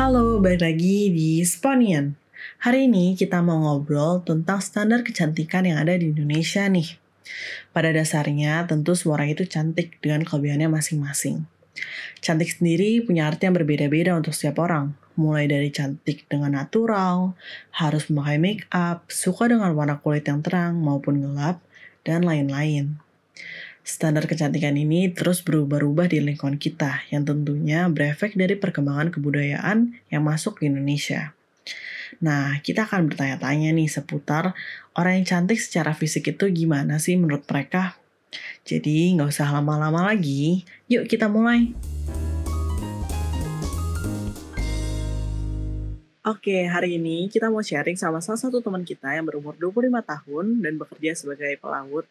Halo, balik lagi di Sponian. Hari ini kita mau ngobrol tentang standar kecantikan yang ada di Indonesia nih. Pada dasarnya, tentu semua orang itu cantik dengan kelebihannya masing-masing. Cantik sendiri punya arti yang berbeda-beda untuk setiap orang. Mulai dari cantik dengan natural, harus memakai make up, suka dengan warna kulit yang terang maupun gelap, dan lain-lain. Standar kecantikan ini terus berubah-ubah di lingkungan kita, yang tentunya berefek dari perkembangan kebudayaan yang masuk ke Indonesia. Nah, kita akan bertanya-tanya nih seputar orang yang cantik secara fisik itu gimana sih menurut mereka? Jadi nggak usah lama-lama lagi, yuk kita mulai. Oke, hari ini kita mau sharing sama salah satu teman kita yang berumur 25 tahun dan bekerja sebagai pelaut.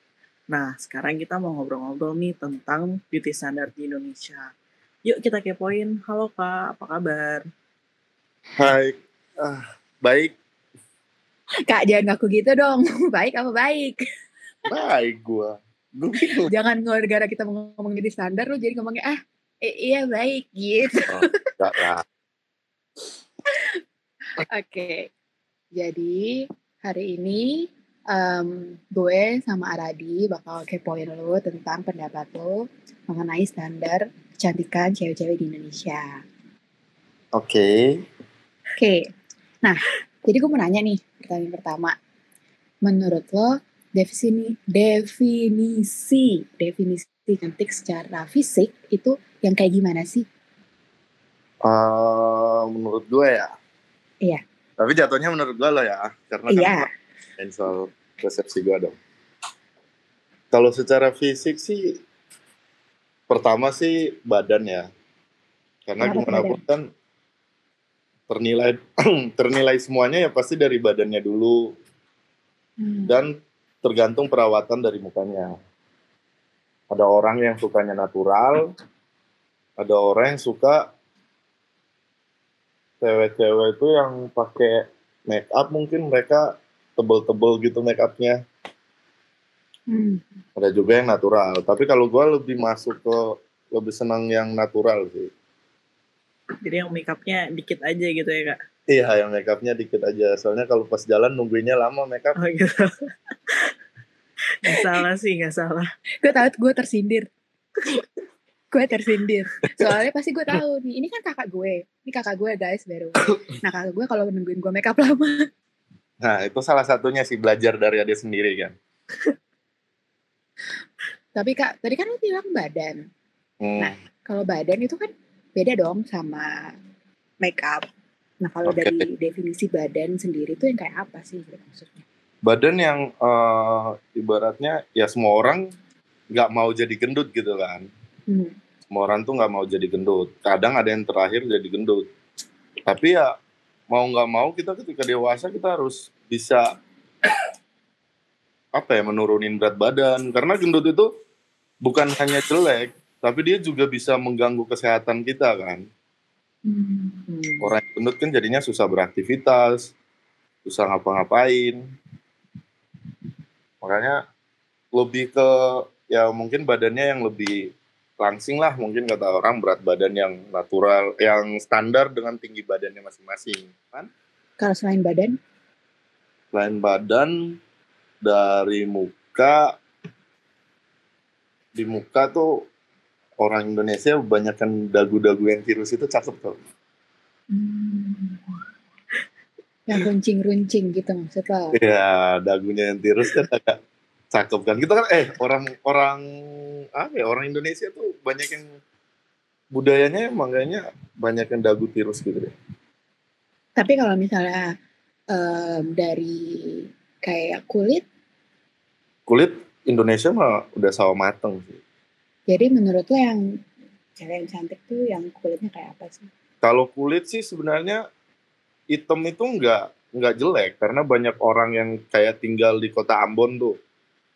Nah, sekarang kita mau ngobrol-ngobrol nih tentang beauty standard di Indonesia. Yuk kita kepoin. Halo Kak, apa kabar? Hai, ah, baik, Kak, jangan ngaku gitu dong. Baik apa baik? baik gua. Gua bingung. Jangan gara-gara kita mau ngomong jadi standar, lu jadi ngomongnya, ah, eh, iya baik, gitu. Oh, enggak lah. Oke, jadi hari ini em, gue sama Aradi bakal kepoin lu tentang pendapat lu mengenai standar kecantikan cewek-cewek di Indonesia. Oke, Oke, nah, jadi gue mau nanya nih, pertanyaan pertama. Menurut lo, definisi, definisi, definisi cantik secara fisik itu yang kayak gimana sih? eh, menurut gue ya. Iya. Tapi jatuhnya menurut gue lo ya, karena kan Iya. main soal persepsi gue dong. Kalau secara fisik sih, pertama sih badan ya. Karena Kenapa gimana pun kan ternilai ternilai semuanya ya pasti dari badannya dulu Hmm. dan tergantung perawatan dari mukanya. Ada orang yang sukanya natural, ada orang yang suka cewek-cewek itu yang pakai make up mungkin mereka tebel-tebel gitu make upnya. Hmm. Ada juga yang natural. Tapi kalau gue lebih masuk ke lebih senang yang natural sih. Jadi yang make upnya dikit aja gitu ya Kak? Iya, yang make upnya dikit aja. Soalnya kalau pas jalan nungguinnya lama make up. Oh gitu. Gak salah sih, gak salah. Gue tahu gue tersindir. gue tersindir. Soalnya pasti gue tahu nih, ini kan kakak gue. Ini kakak gue guys baru. Nah kakak gue kalau nungguin gue makeup lama. Nah, itu salah satunya sih belajar dari adik sendiri kan. Tapi kak, tadi kan lu bilang badan. Hmm. Nah. Kalau badan itu kan beda dong sama makeup. Nah kalau Oke. dari definisi badan sendiri itu yang kayak apa sih maksudnya? badan yang eh, ibaratnya ya semua orang nggak mau jadi gendut gitu kan Hmm. semua orang tuh nggak mau jadi gendut kadang ada yang terakhir jadi gendut tapi ya mau nggak mau kita ketika dewasa kita harus bisa apa ya menurunin berat badan. Karena gendut itu bukan hanya jelek tapi dia juga bisa mengganggu kesehatan kita kan. Hmm. Orang yang gendut kan jadinya susah beraktivitas susah ngapa-ngapain. Makanya lebih ke ya mungkin badannya yang lebih langsing lah mungkin kata orang berat badan yang natural yang standar dengan tinggi badannya masing-masing kan Kalau selain badan, selain badan dari muka di muka tuh orang Indonesia kebanyakan dagu-dagu yang tirus itu cakep tuh hmm. yang runcing-runcing gitu maksud lo? Ya, dagunya yang tirus kan agak cakep kan. Kita kan eh orang orang apa ya orang Indonesia tuh banyak yang budayanya emang kayaknya banyak yang dagu tirus gitu deh. Tapi kalau misalnya em, dari kayak kulit, Kulit Indonesia mah udah sawo mateng sih. jadi menurut lo yang cewek yang cantik tuh yang kulitnya kayak apa sih? Kalau kulit sih sebenarnya hitam itu nggak nggak jelek karena banyak orang yang kayak tinggal di kota Ambon tuh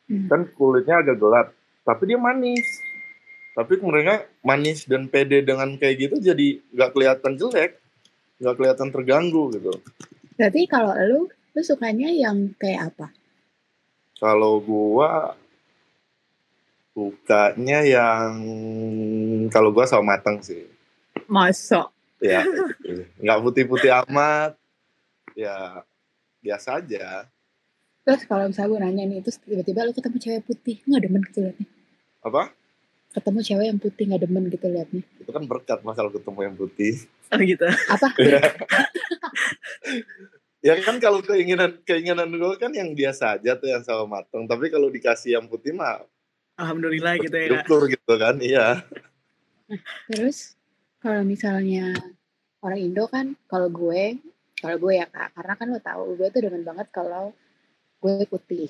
Hmm. kan kulitnya agak gelap tapi dia manis tapi mereka manis dan pede dengan kayak gitu jadi nggak kelihatan jelek nggak kelihatan terganggu gitu Berarti kalau lu, lu sukanya yang kayak apa? kalau gua sukanya yang kalau gua sawo mateng sih Masa? ya nggak putih-putih amat ya biasa aja Terus kalau misalnya gue nanya nih, terus tiba-tiba lu ketemu cewek putih, nggak demen gitu liatnya. apa Ketemu cewek yang putih nggak demen gitu liatnya. itu kan berkat masalah ketemu yang putih Oh gitu. Apa? ya ya kan kalau keinginan keinginan gue kan yang biasa aja tuh yang sama mateng tapi kalau dikasih yang putih mah Alhamdulillah gitu ya syukur gitu kan iya Terus kalau misalnya orang Indo kan, kalau gue, kalau gue ya kak, karena kan lo tahu gue tuh demen banget kalau gue putih,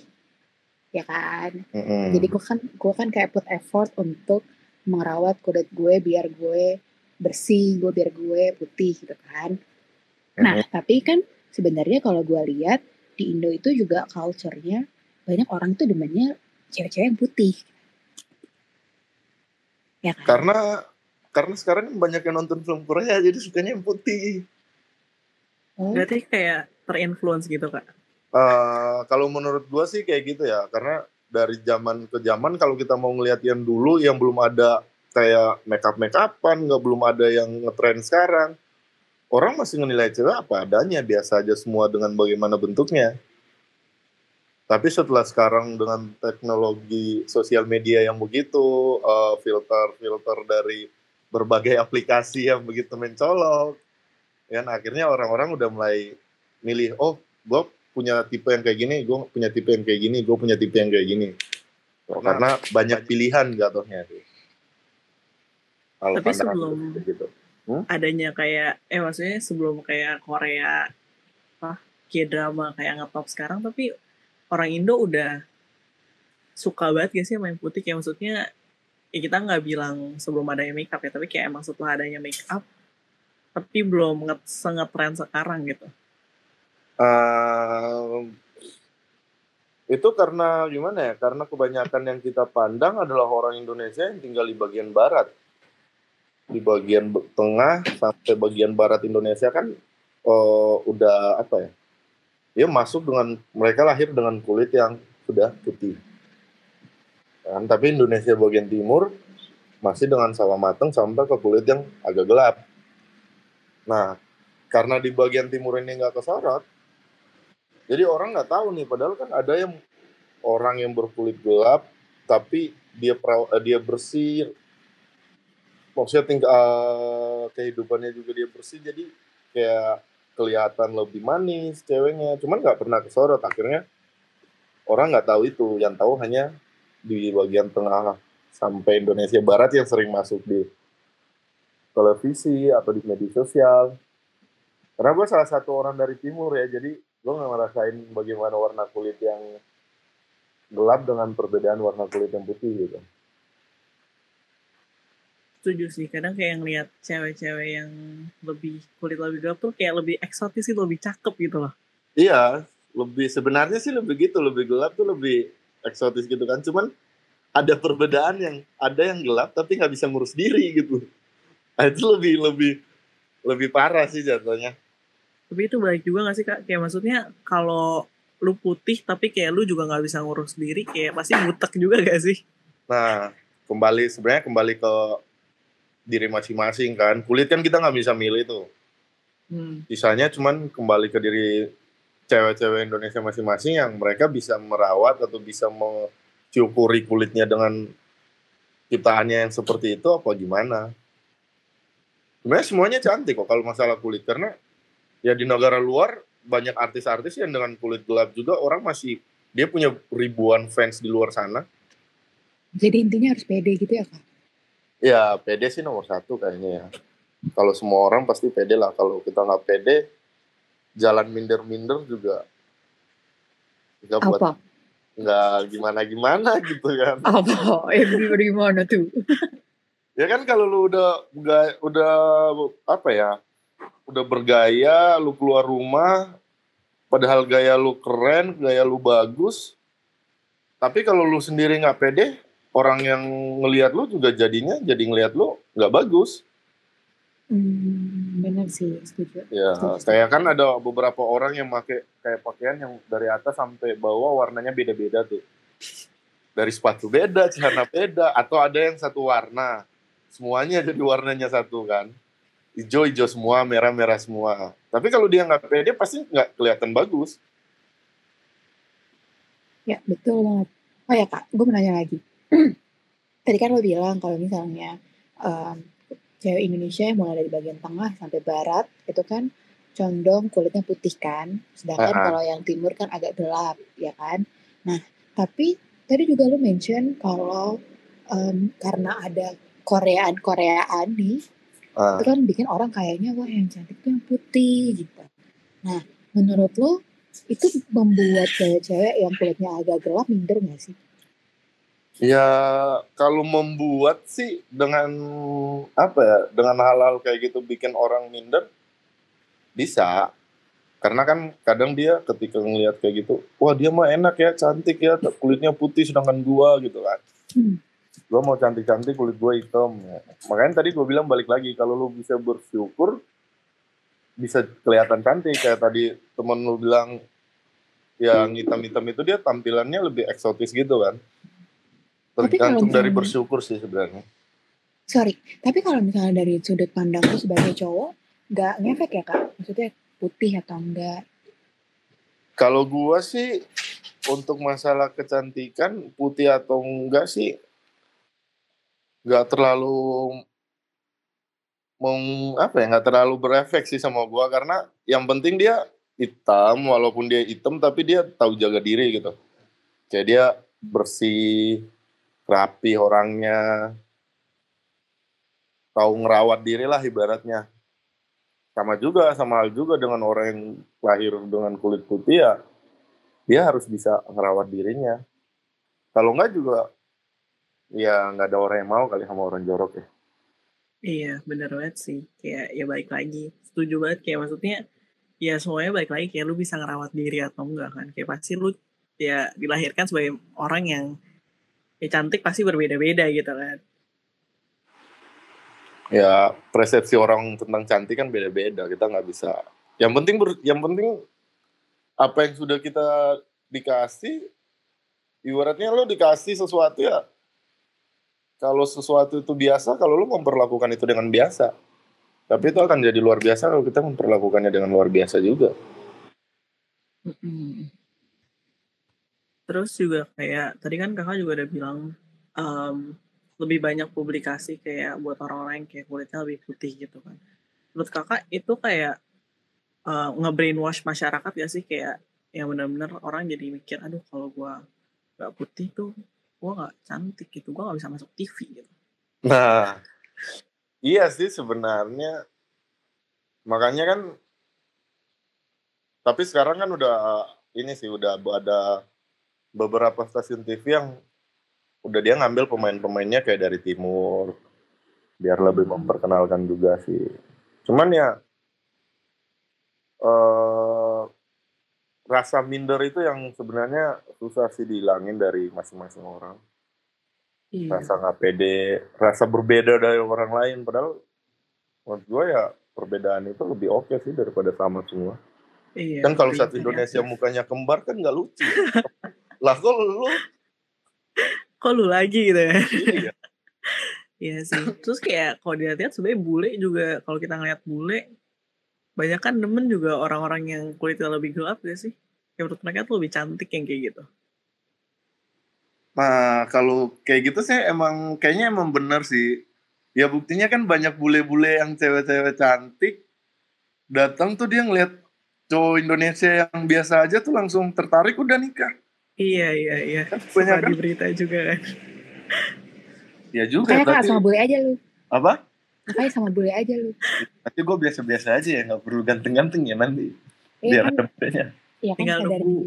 ya kan. Mm-mm. Jadi gue kan, gue kan kayak put effort untuk merawat kulit gue biar gue bersih, gue biar gue putih gitu kan. Nah, tapi kan sebenarnya kalau gue lihat di Indo itu juga culture-nya banyak orang tuh demennya cewek-cewek yang putih. Ya kan? karena karena sekarang banyak yang nonton film Korea jadi sukanya yang putih Oh, Berarti kayak terinfluence gitu kak. Eh, kalau menurut gua sih kayak gitu ya karena dari zaman ke zaman kalau kita mau ngelihat yang dulu yang belum ada kayak make up make upan nggak belum ada yang ngetren sekarang orang masih menilai cewek apa adanya biasa aja semua dengan bagaimana bentuknya. Tapi setelah sekarang dengan teknologi sosial media yang begitu eh, filter filter dari berbagai aplikasi yang begitu mencolok kan akhirnya orang-orang udah mulai milih oh gue punya tipe yang kayak gini, gue punya tipe yang kayak gini, gue punya tipe yang kayak gini. Oh, karena banyak pilihan jatuhnya tuh. Kalau Tapi sebelum- gitu. Adanya kayak, eh maksudnya sebelum kayak Korea, apa, K-drama kayak ngetop sekarang, tapi orang Indo udah suka banget gak sih main putih? Kayak maksudnya, ya kita nggak bilang sebelum adanya make up ya, tapi kayak emang setelah adanya make up, tapi belum nge ngetren sekarang gitu. Ehm, itu karena gimana ya? Karena kebanyakan yang kita pandang adalah orang Indonesia yang tinggal di bagian barat. Di bagian tengah sampai bagian barat Indonesia kan eh, udah apa ya? Dia masuk dengan mereka lahir dengan kulit yang sudah putih. Kan? Tapi Indonesia bagian timur masih dengan sawo mateng sampai ke kulit yang agak gelap. Nah, karena di bagian timur ini nggak kesorot, jadi orang nggak tahu nih, padahal kan ada yang orang yang berkulit gelap, tapi dia peraw- eh, dia bersih, maksudnya tinggal eh, kehidupannya juga dia bersih, jadi kayak kelihatan lebih manis ceweknya, cuman nggak pernah kesorot. Akhirnya orang nggak tahu itu, yang tahu hanya di bagian tengah sampai Indonesia Barat yang sering masuk di televisi atau di media sosial. Karena gue salah satu orang dari timur ya, jadi gue nggak ngerasain bagaimana warna kulit yang gelap dengan perbedaan warna kulit yang putih gitu. Setuju sih, kadang kayak ngeliat cewek-cewek yang lebih kulit lebih gelap tuh kayak lebih eksotis sih, lebih cakep gitu loh. Iya, lebih sebenarnya sih lebih gitu, lebih gelap tuh lebih eksotis gitu kan. Cuman ada perbedaan yang ada yang gelap tapi nggak bisa ngurus diri gitu. Nah, itu lebih lebih lebih parah sih jatuhnya. Tapi itu baik juga gak sih kak? Kayak maksudnya kalau lu putih tapi kayak lu juga nggak bisa ngurus diri, kayak pasti butek juga gak sih? Nah, kembali sebenarnya kembali ke diri masing-masing kan. Kulit kan kita nggak bisa milih tuh. Hmm. Sisanya cuman kembali ke diri cewek-cewek Indonesia masing-masing yang mereka bisa merawat atau bisa mensyukuri kulitnya dengan ciptaannya yang seperti itu apa gimana. Sebenarnya semuanya cantik kok kalau masalah kulit karena ya di negara luar banyak artis-artis yang dengan kulit gelap juga orang masih dia punya ribuan fans di luar sana. Jadi intinya harus pede gitu ya kak? Ya pede sih nomor satu kayaknya ya. Kalau semua orang pasti pede lah. Kalau kita nggak pede, jalan minder-minder juga nggak buat Apa? nggak gimana-gimana gitu kan. Apa? Eh gimana tuh? Ya kan kalau lu udah ga- udah apa ya, udah bergaya, lu keluar rumah, padahal gaya lu keren, gaya lu bagus, tapi kalau lu sendiri nggak pede, orang yang ngelihat lu juga jadinya jadi ngelihat lu nggak bagus. Hmm, bener sih, setuju. Ya, Setuju. kayak kan ada beberapa orang yang pakai kayak pakaian yang dari atas sampai bawah warnanya beda-beda tuh. Dari sepatu beda, celana beda, atau ada yang satu warna. Semuanya jadi warnanya satu kan. Hijau-hijau semua, merah-merah semua. Tapi kalau dia nggak pede pasti nggak kelihatan bagus. Ya, betul banget. Oh ya kak, gue mau nanya lagi. Tadi kan lo bilang kalau misalnya um, cewek Indonesia yang mulai dari bagian tengah sampai barat itu kan condong kulitnya putih kan, sedangkan Ah. kalau yang timur kan agak gelap, ya kan? Nah, tapi tadi juga lo mention kalau em, karena ada Koreaan-Koreaan nih, Ah. itu kan bikin orang kayaknya wah yang cantik tuh yang putih gitu. Nah, menurut lo itu membuat cewek-cewek yang kulitnya agak gelap minder gak sih? Ya kalau membuat sih dengan apa ya, dengan hal-hal kayak gitu bikin orang minder bisa. Karena kan kadang dia ketika ngelihat kayak gitu, wah dia mah enak ya, cantik ya, kulitnya putih sedangkan gua gitu kan. Hmm. Gua mau cantik-cantik kulit gua hitam. Ya. Makanya tadi gua bilang balik lagi kalau lu bisa bersyukur bisa kelihatan cantik kayak tadi temen lu bilang yang hitam-hitam itu dia tampilannya lebih eksotis gitu kan. Tergantung dari bersyukur sih sebenarnya. Sorry, tapi kalau misalnya dari sudut pandang lo sebagai cowok, nggak ngefek ya kak? Maksudnya putih atau enggak? Kalau gua sih untuk masalah kecantikan putih atau enggak sih nggak terlalu meng apa ya nggak terlalu berefek sih sama gua karena yang penting dia hitam walaupun dia hitam tapi dia tahu jaga diri gitu. Kayak dia bersih rapi orangnya tahu ngerawat diri lah ibaratnya. Sama juga sama hal juga dengan orang yang lahir dengan kulit putih ya dia harus bisa ngerawat dirinya. Kalau enggak juga ya nggak ada orang yang mau kali sama orang jorok ya Iya, bener banget sih. Kayak ya balik lagi. Setuju banget kayak maksudnya ya semuanya balik lagi kayak lu bisa ngerawat diri atau enggak kan. Kayak pasti lu ya dilahirkan sebagai orang yang ya cantik pasti berbeda-beda gitu kan. ya persepsi orang tentang cantik kan beda-beda kita nggak bisa yang penting ber- yang penting apa yang sudah kita dikasih ibaratnya lo dikasih sesuatu ya kalau sesuatu itu biasa kalau lo memperlakukan itu dengan biasa tapi itu akan jadi luar biasa kalau kita memperlakukannya dengan luar biasa juga. Terus juga kayak tadi kan kakak juga udah bilang em, lebih banyak publikasi kayak buat orang-orang yang kayak kulitnya lebih putih gitu kan. Menurut kakak itu kayak eh, nge-brainwash masyarakat ya sih kayak yang benar-benar orang jadi mikir aduh kalau gua nggak putih tuh gua nggak cantik gitu gua nggak bisa masuk TV gitu. Nah, iya sih sebenarnya. Makanya kan, tapi sekarang kan udah ini sih udah ada beberapa stasiun TV yang udah dia ngambil pemain-pemainnya kayak dari timur, biar lebih memperkenalkan juga sih. Cuman ya eh, rasa minder itu yang sebenarnya susah sih dihilangin dari masing-masing orang Iya. rasa nggak pede, rasa berbeda dari orang lain. Padahal menurut gue ya perbedaan itu lebih oke sih daripada sama semua. Iya. kan kalau satu Indonesia variatif. mukanya kembar kan nggak lucu. lah kok lu kok lu lagi gitu ya. iya. Iya sih. Terus kayak kalau dilihat sebenarnya bule juga kalau kita ngeliat bule banyak kan demen juga orang-orang yang kulitnya lebih gelap gak sih? Ya menurut mereka tuh lebih cantik yang kayak gitu. Nah kalau kayak gitu sih emang kayaknya emang bener sih. Ya buktinya kan banyak bule-bule yang cewek-cewek cantik datang tuh dia ngeliat cowok Indonesia yang biasa aja tuh langsung tertarik udah nikah. Iya iya iya. Kan kebanyakan di berita juga kan. ya juga kak berarti sama bule aja lu. apa? Makanya sama bule aja lu. Tapi gue biasa-biasa aja ya nggak perlu ganteng-ganteng ya nanti. Iya Biar kan, ada bedanya. iya kan Tinggal sadar nunggu.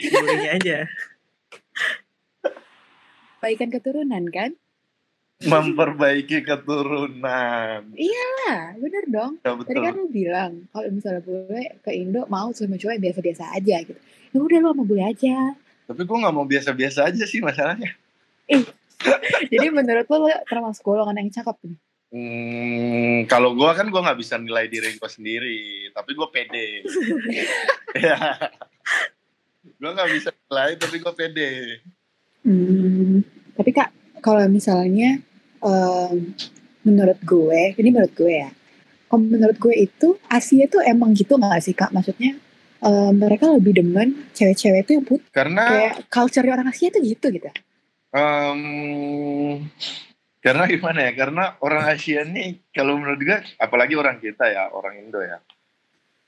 Bulenya aja. Baikan keturunan kan? Memperbaiki keturunan. Nah, bener dong. Ya Tadi kan betul. lu bilang kalau misalnya bule ke Indo mau sama cowok biasa-biasa aja gitu. Ya udah lu sama bule aja. Tapi gue nggak mau biasa-biasa aja sih masalahnya. Jadi menurut lu, lu termasuk golongan yang cakep nih. Hmm, kalau gue kan gue nggak bisa nilai diri gue sendiri, tapi gue pede. ya. Gue nggak bisa nilai, tapi gue pede. Hmm, tapi kak, kalau misalnya em, menurut gue, ini menurut gue ya, kalau menurut gue itu Asia tuh emang gitu nggak sih kak? Maksudnya eh, mereka lebih demen cewek-cewek itu yang putih. Karena Kayak culture orang Asia tuh gitu gitu. em, karena gimana ya? Karena orang Asia nih kalau menurut gue, apalagi orang kita ya, orang Indo ya,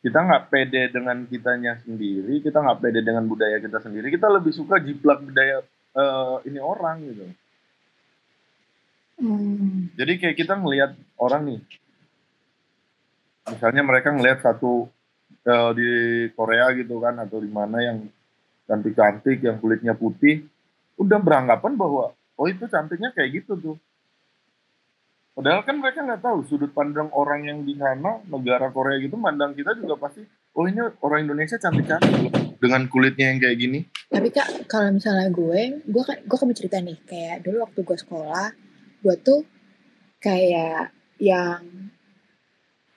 kita nggak pede dengan kitanya sendiri, kita nggak pede dengan budaya kita sendiri, kita lebih suka jiplak budaya eh, ini orang gitu. Hmm. Jadi kayak kita ngelihat orang nih, misalnya mereka ngelihat satu eh, di Korea gitu kan atau di mana yang cantik-cantik, yang kulitnya putih, udah beranggapan bahwa oh itu cantiknya kayak gitu tuh. Padahal kan mereka nggak tahu sudut pandang orang yang di sana negara Korea gitu, mandang kita juga pasti oh ini orang Indonesia cantik-cantik loh dengan kulitnya yang kayak gini. Tapi kak kalau misalnya gue, gue kan gue kan cerita nih kayak dulu waktu gue sekolah, gue tuh kayak yang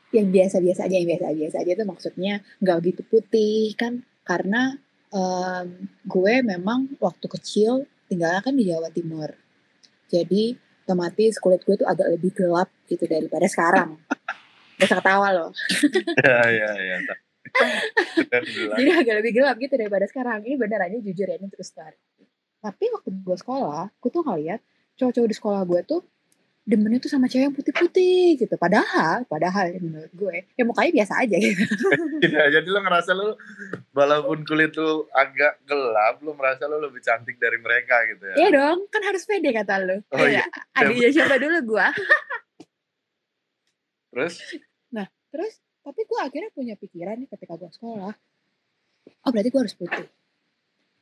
yang biasa-biasa aja, yang biasa-biasa aja tuh maksudnya nggak gitu putih kan karena em, gue memang waktu kecil tinggalnya kan di Jawa Timur. Jadi otomatis kulit gue tuh agak lebih gelap gitu daripada sekarang. Gak usah ketawa loh. Ya ya ya. Dan bilang, Jadi agak lebih gelap gitu daripada sekarang. Ini bener aja jujur ya, ini terus terang. Tapi waktu gue sekolah, gue tuh ngeliat cowok-cowok di sekolah gue tuh demennya tuh sama cewek yang putih-putih gitu. Padahal, padahal ya menurut gue, ya mukanya biasa aja gitu. Ya, jadi lo ngerasa lo walaupun kulit lo agak gelap, lo merasa lo lebih cantik dari mereka gitu ya. Iya dong, kan harus pede kata lu. Oh iya. Kayak, adiknya siapa dulu gue. Terus Terus, tapi gue akhirnya punya pikiran nih ketika gue sekolah. Oh berarti gue harus putih.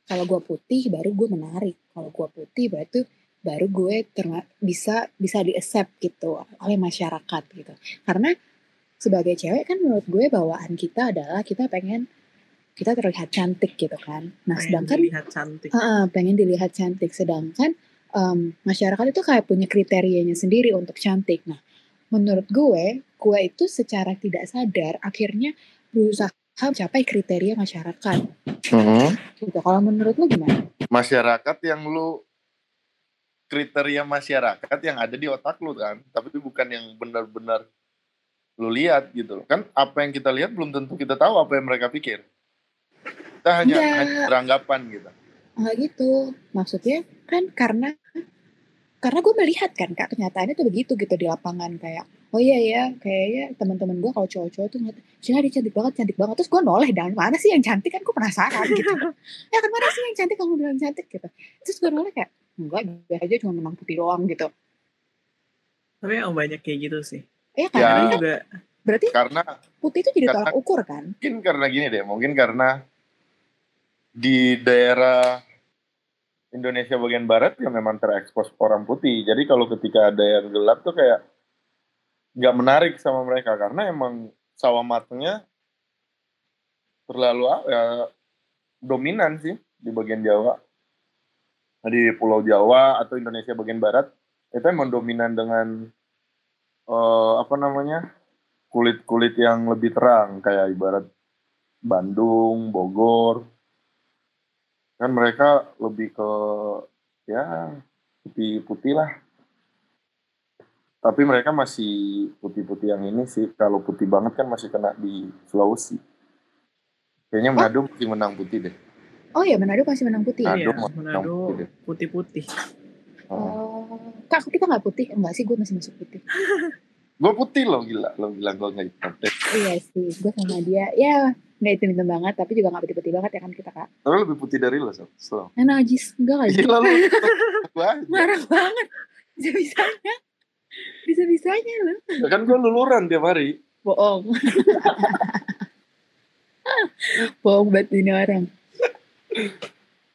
Kalau gue putih baru gue menarik. Kalau gue putih berarti baru gue terma- bisa bisa di accept gitu oleh masyarakat gitu. Karena sebagai cewek kan menurut gue bawaan kita adalah kita pengen kita terlihat cantik gitu kan. Nah Pengen sedangkan dilihat cantik. Heeh, pengen dilihat cantik. Sedangkan em, masyarakat itu kayak punya kriterianya sendiri untuk cantik. Nah, menurut gue, gue itu secara tidak sadar akhirnya berusaha mencapai kriteria masyarakat. Gitu. Kalau menurut lo gimana? masyarakat yang lu kriteria masyarakat yang ada di otak lu kan, tapi bukan yang benar-benar lu lihat gitu. Kan apa yang kita lihat belum tentu kita tahu apa yang mereka pikir. Kita hanya, Enggak. hanya beranggapan gitu. Enggak gitu. Maksudnya kan karena karena gue melihat kan kak kenyataannya tuh begitu gitu di lapangan kayak oh iya ya kayaknya teman-teman gue kalau cowok-cowok tuh ngeliat Cina dia cantik banget cantik banget terus gue noleh dan mana sih yang cantik kan gue penasaran gitu ya kan mana sih yang cantik kamu bilang cantik gitu terus gue noleh kayak enggak biasa aja cuma menang putih doang gitu Tapi yang banyak kayak gitu sih. ya kan Ya. Karena Kan juga berarti Karena putih itu jadi Karena- tolak ukur kan mungkin karena gini deh, mungkin karena di daerah Indonesia bagian barat ya memang terekspos orang putih. Jadi kalau ketika ada yang gelap tuh kayak nggak menarik sama mereka karena emang sawah matangnya terlalu ya, dominan sih di bagian Jawa. Di Pulau Jawa atau Indonesia bagian barat itu emang dominan dengan eh, apa namanya kulit-kulit yang lebih terang kayak ibarat Bandung, Bogor. Kan mereka lebih ke ya putih-putih lah. Tapi mereka masih putih-putih yang ini sih. Kalau putih banget kan masih kena di Sulawesi. Kayaknya Manado masih menang putih deh. Oh ya Manado masih menang putih Manado iya, Manado putih-putih. Oh. kak kita nggak putih enggak sih gue masih masuk putih Gue putih loh gila. Lo bilang gue nggak hitam iya sih gue sama dia ya nggak hitam hitam banget tapi juga nggak putih putih banget ya kan kita kak Tapi lebih putih dari lo, Sob. Slow. nah najis enggak lagi Gila lo. Marah banget bisa bisanya bisa bisanya loh Ya kan gue luluran tiap hari. bohong bohong banget ini orang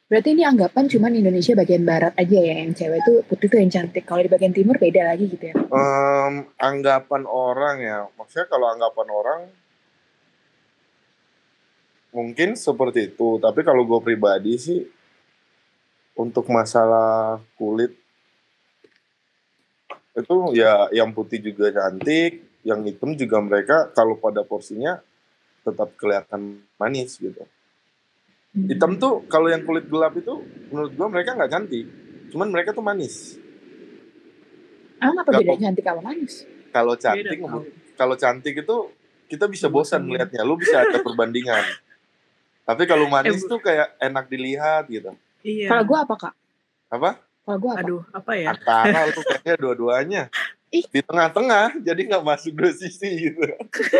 berarti ini anggapan cuman Indonesia bagian barat aja ya yang cewek tuh putih tuh yang cantik kalau di bagian timur beda lagi gitu ya Em, anggapan orang ya, maksudnya kalau anggapan orang mungkin seperti itu. Tapi kalau gue pribadi sih untuk masalah kulit itu ya yang putih juga cantik, yang hitam juga mereka kalau pada porsinya tetap kelihatan manis gitu. Hitam tuh kalau yang kulit gelap itu menurut gue mereka nggak cantik, cuman mereka tuh manis. Emang apa Nggak bedanya cantik sama manis? Kalau cantik kalau cantik itu kita bisa bosan Bosan, melihatnya. Lu bisa ada perbandingan. Tapi kalau manis Eh, tuh kayak enak dilihat gitu. Iya. Kalau gue apa kak? Apa? Kalau gue apa? Aduh, apa ya? Antara lu kayaknya dua-duanya. Ih. Di tengah-tengah, jadi nggak masuk dua sisi gitu.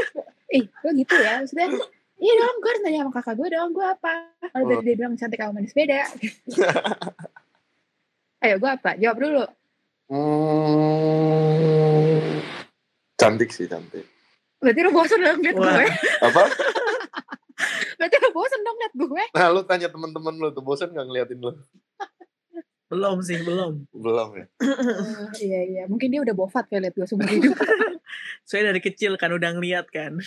Ih, gue gitu ya. Maksudnya, iya dong, gue harus nanya sama kakak gue dong, gue apa? Kalau Oh. dia bilang cantik sama manis beda. Ayo, gue apa? Jawab dulu. Hmm, cantik sih cantik. Berarti lu bosen dong liat Wah. gue. Apa? Berarti lu bosen dong liat gue. Nah lu tanya teman-teman lu tuh bosan nggak ngeliatin lu? Belum sih, belum. Belum ya. Oh, iya, iya. Mungkin dia udah bofat kayak liat gue seumur hidup. Saya dari kecil kan udah ngeliat kan.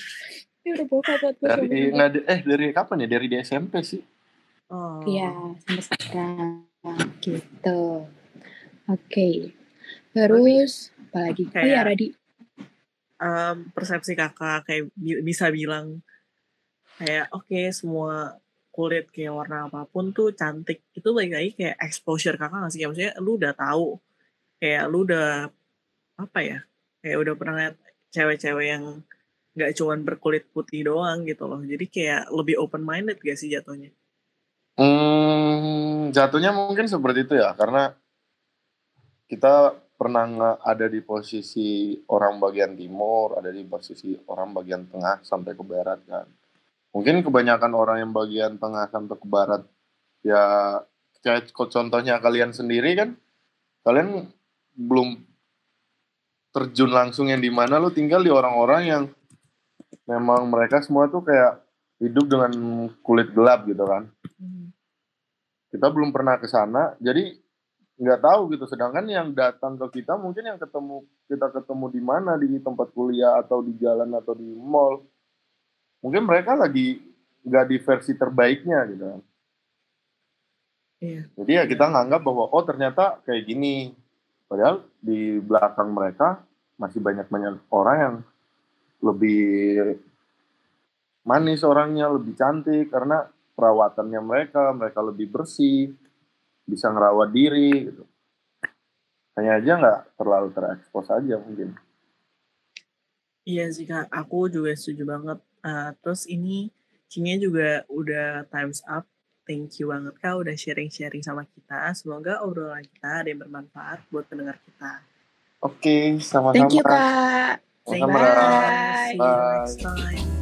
Udah gue Dari di- eh dari kapan ya? Dari di SMP sih. Oh. Iya, sampai sekarang. Gitu. Oke. Terus, apa lagi? Oh iya, Kayak- Radi. Em, persepsi kakak kayak bi- bisa bilang kayak oke semua kulit kayak warna apa pun tuh cantik itu balik lagi kayak exposure kakak nggak sih Kayak maksudnya lu udah tahu kayak lu udah apa ya kayak udah pernah liat cewek-cewek yang nggak cuman berkulit putih doang gitu loh jadi kayak lebih open minded gak sih jatuhnya Hmm, jatuhnya mungkin seperti itu ya, karena kita pernah ada di posisi orang bagian timur, ada di posisi orang bagian tengah sampai ke barat kan. Mungkin kebanyakan orang yang bagian tengah sampai ke barat, ya kayak contohnya kalian sendiri kan, kalian belum terjun langsung yang di mana lu tinggal di orang-orang yang memang mereka semua tuh kayak hidup dengan kulit gelap gitu kan. Kita belum pernah ke sana jadi nggak tahu gitu. Sedangkan yang datang ke kita mungkin yang ketemu kita ketemu di mana di tempat kuliah atau di jalan atau di mall mungkin mereka lagi nggak di versi terbaiknya gitu kan. Iya. jadi ya kita nganggap bahwa oh ternyata kayak gini. Padahal di belakang mereka masih banyak banyak orang yang lebih manis orangnya lebih cantik karena perawatannya mereka mereka lebih bersih bisa ngerawat diri gitu hanya aja nggak terlalu terekspos aja mungkin Iya sih kak, aku juga setuju banget. Eh, terus ini kayaknya juga udah times up. Thank you banget kak udah sharing-sharing sama kita. Semoga obrolan kita ada yang bermanfaat buat pendengar kita. oke sama-sama Thank you, Kak. You. Bye. See you next time.